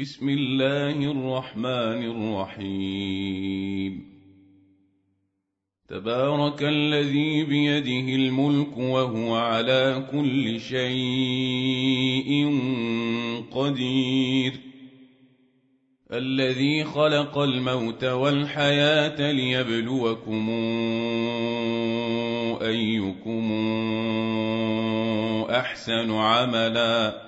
بسم الله الرحمن الرحيم. تبارك الذي بيده الملك وهو على كل شيء قدير. الذي خلق الموت والحياة ليبلوكم أيكم أحسن عملاً.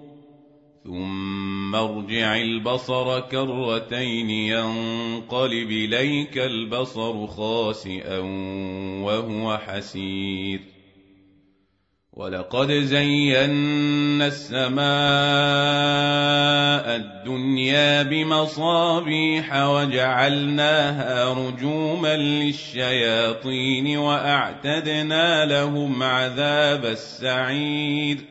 ثم ارجع البصر كرتين ينقلب اليك البصر خاسئا وهو حسير ولقد زينا السماء الدنيا بمصابيح وجعلناها رجوما للشياطين واعتدنا لهم عذاب السعير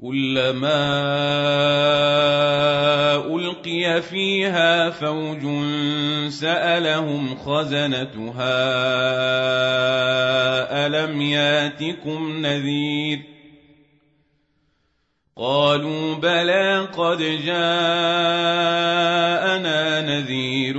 كلما ألقي فيها فوج سألهم خزنتها ألم ياتكم نذير قالوا بلى قد جاءنا نذير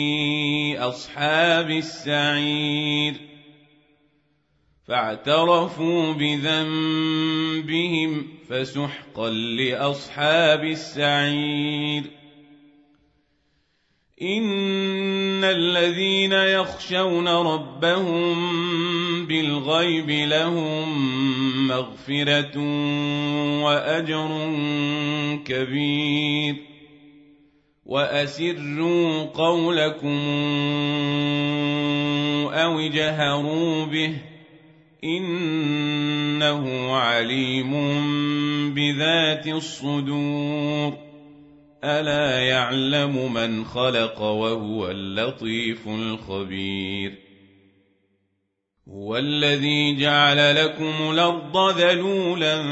أصحاب السعير فاعترفوا بذنبهم فسحقا لأصحاب السعير إن الذين يخشون ربهم بالغيب لهم مغفرة وأجر كبير وأسروا قولكم أو جهروا به إنه عليم بذات الصدور ألا يعلم من خلق وهو اللطيف الخبير هو الذي جعل لكم الأرض ذلولا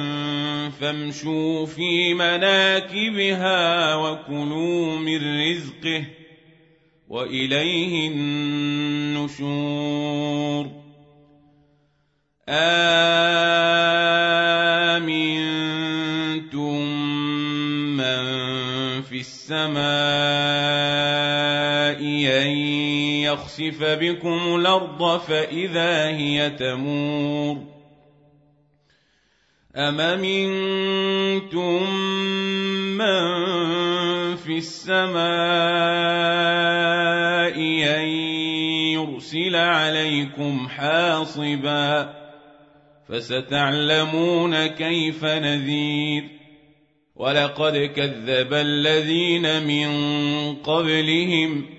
فامشوا في مناكبها وكلوا من رزقه وإليه النشور. آمنتم من في السماء أن يخسف بكم الأرض فإذا هي تمور أم منتم من في السماء أن يرسل عليكم حاصبا فستعلمون كيف نذير ولقد كذب الذين من قبلهم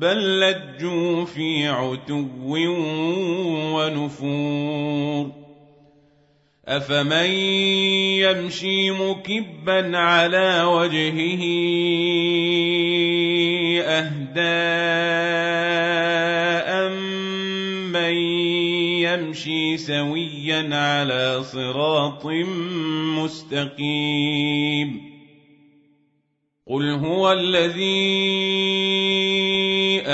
بل لجوا في عتو ونفور. أفمن يمشي مكبا على وجهه أهداء من يمشي سويا على صراط مستقيم. قل هو الذي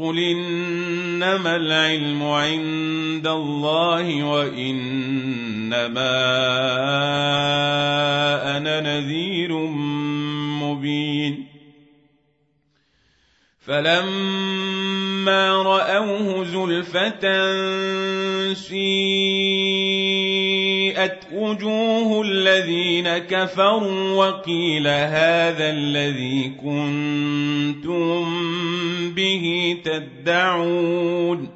قل إنما العلم عند الله وإنما أنا نذير مبين فلما رأوه زلفة سيئت وجوه الذين كفروا وقيل هذا الذي كنتم به تدعون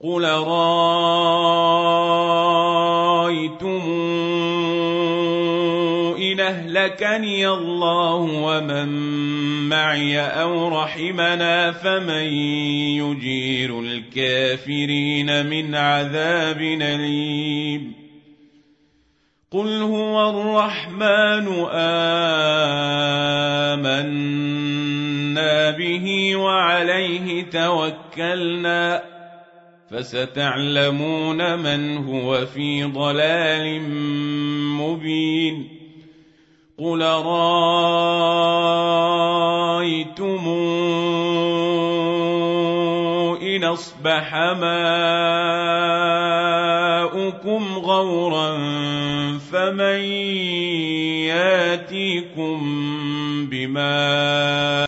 قل رأيتم إن أهلكني الله ومن معي أو رحمنا فمن يجير الكافرين من عذاب أليم قل هو الرحمن آمنا به وعليه توكلنا فستعلمون من هو في ضلال مبين قل رايتم ان اصبح ماؤكم غورا فمن ياتيكم بماء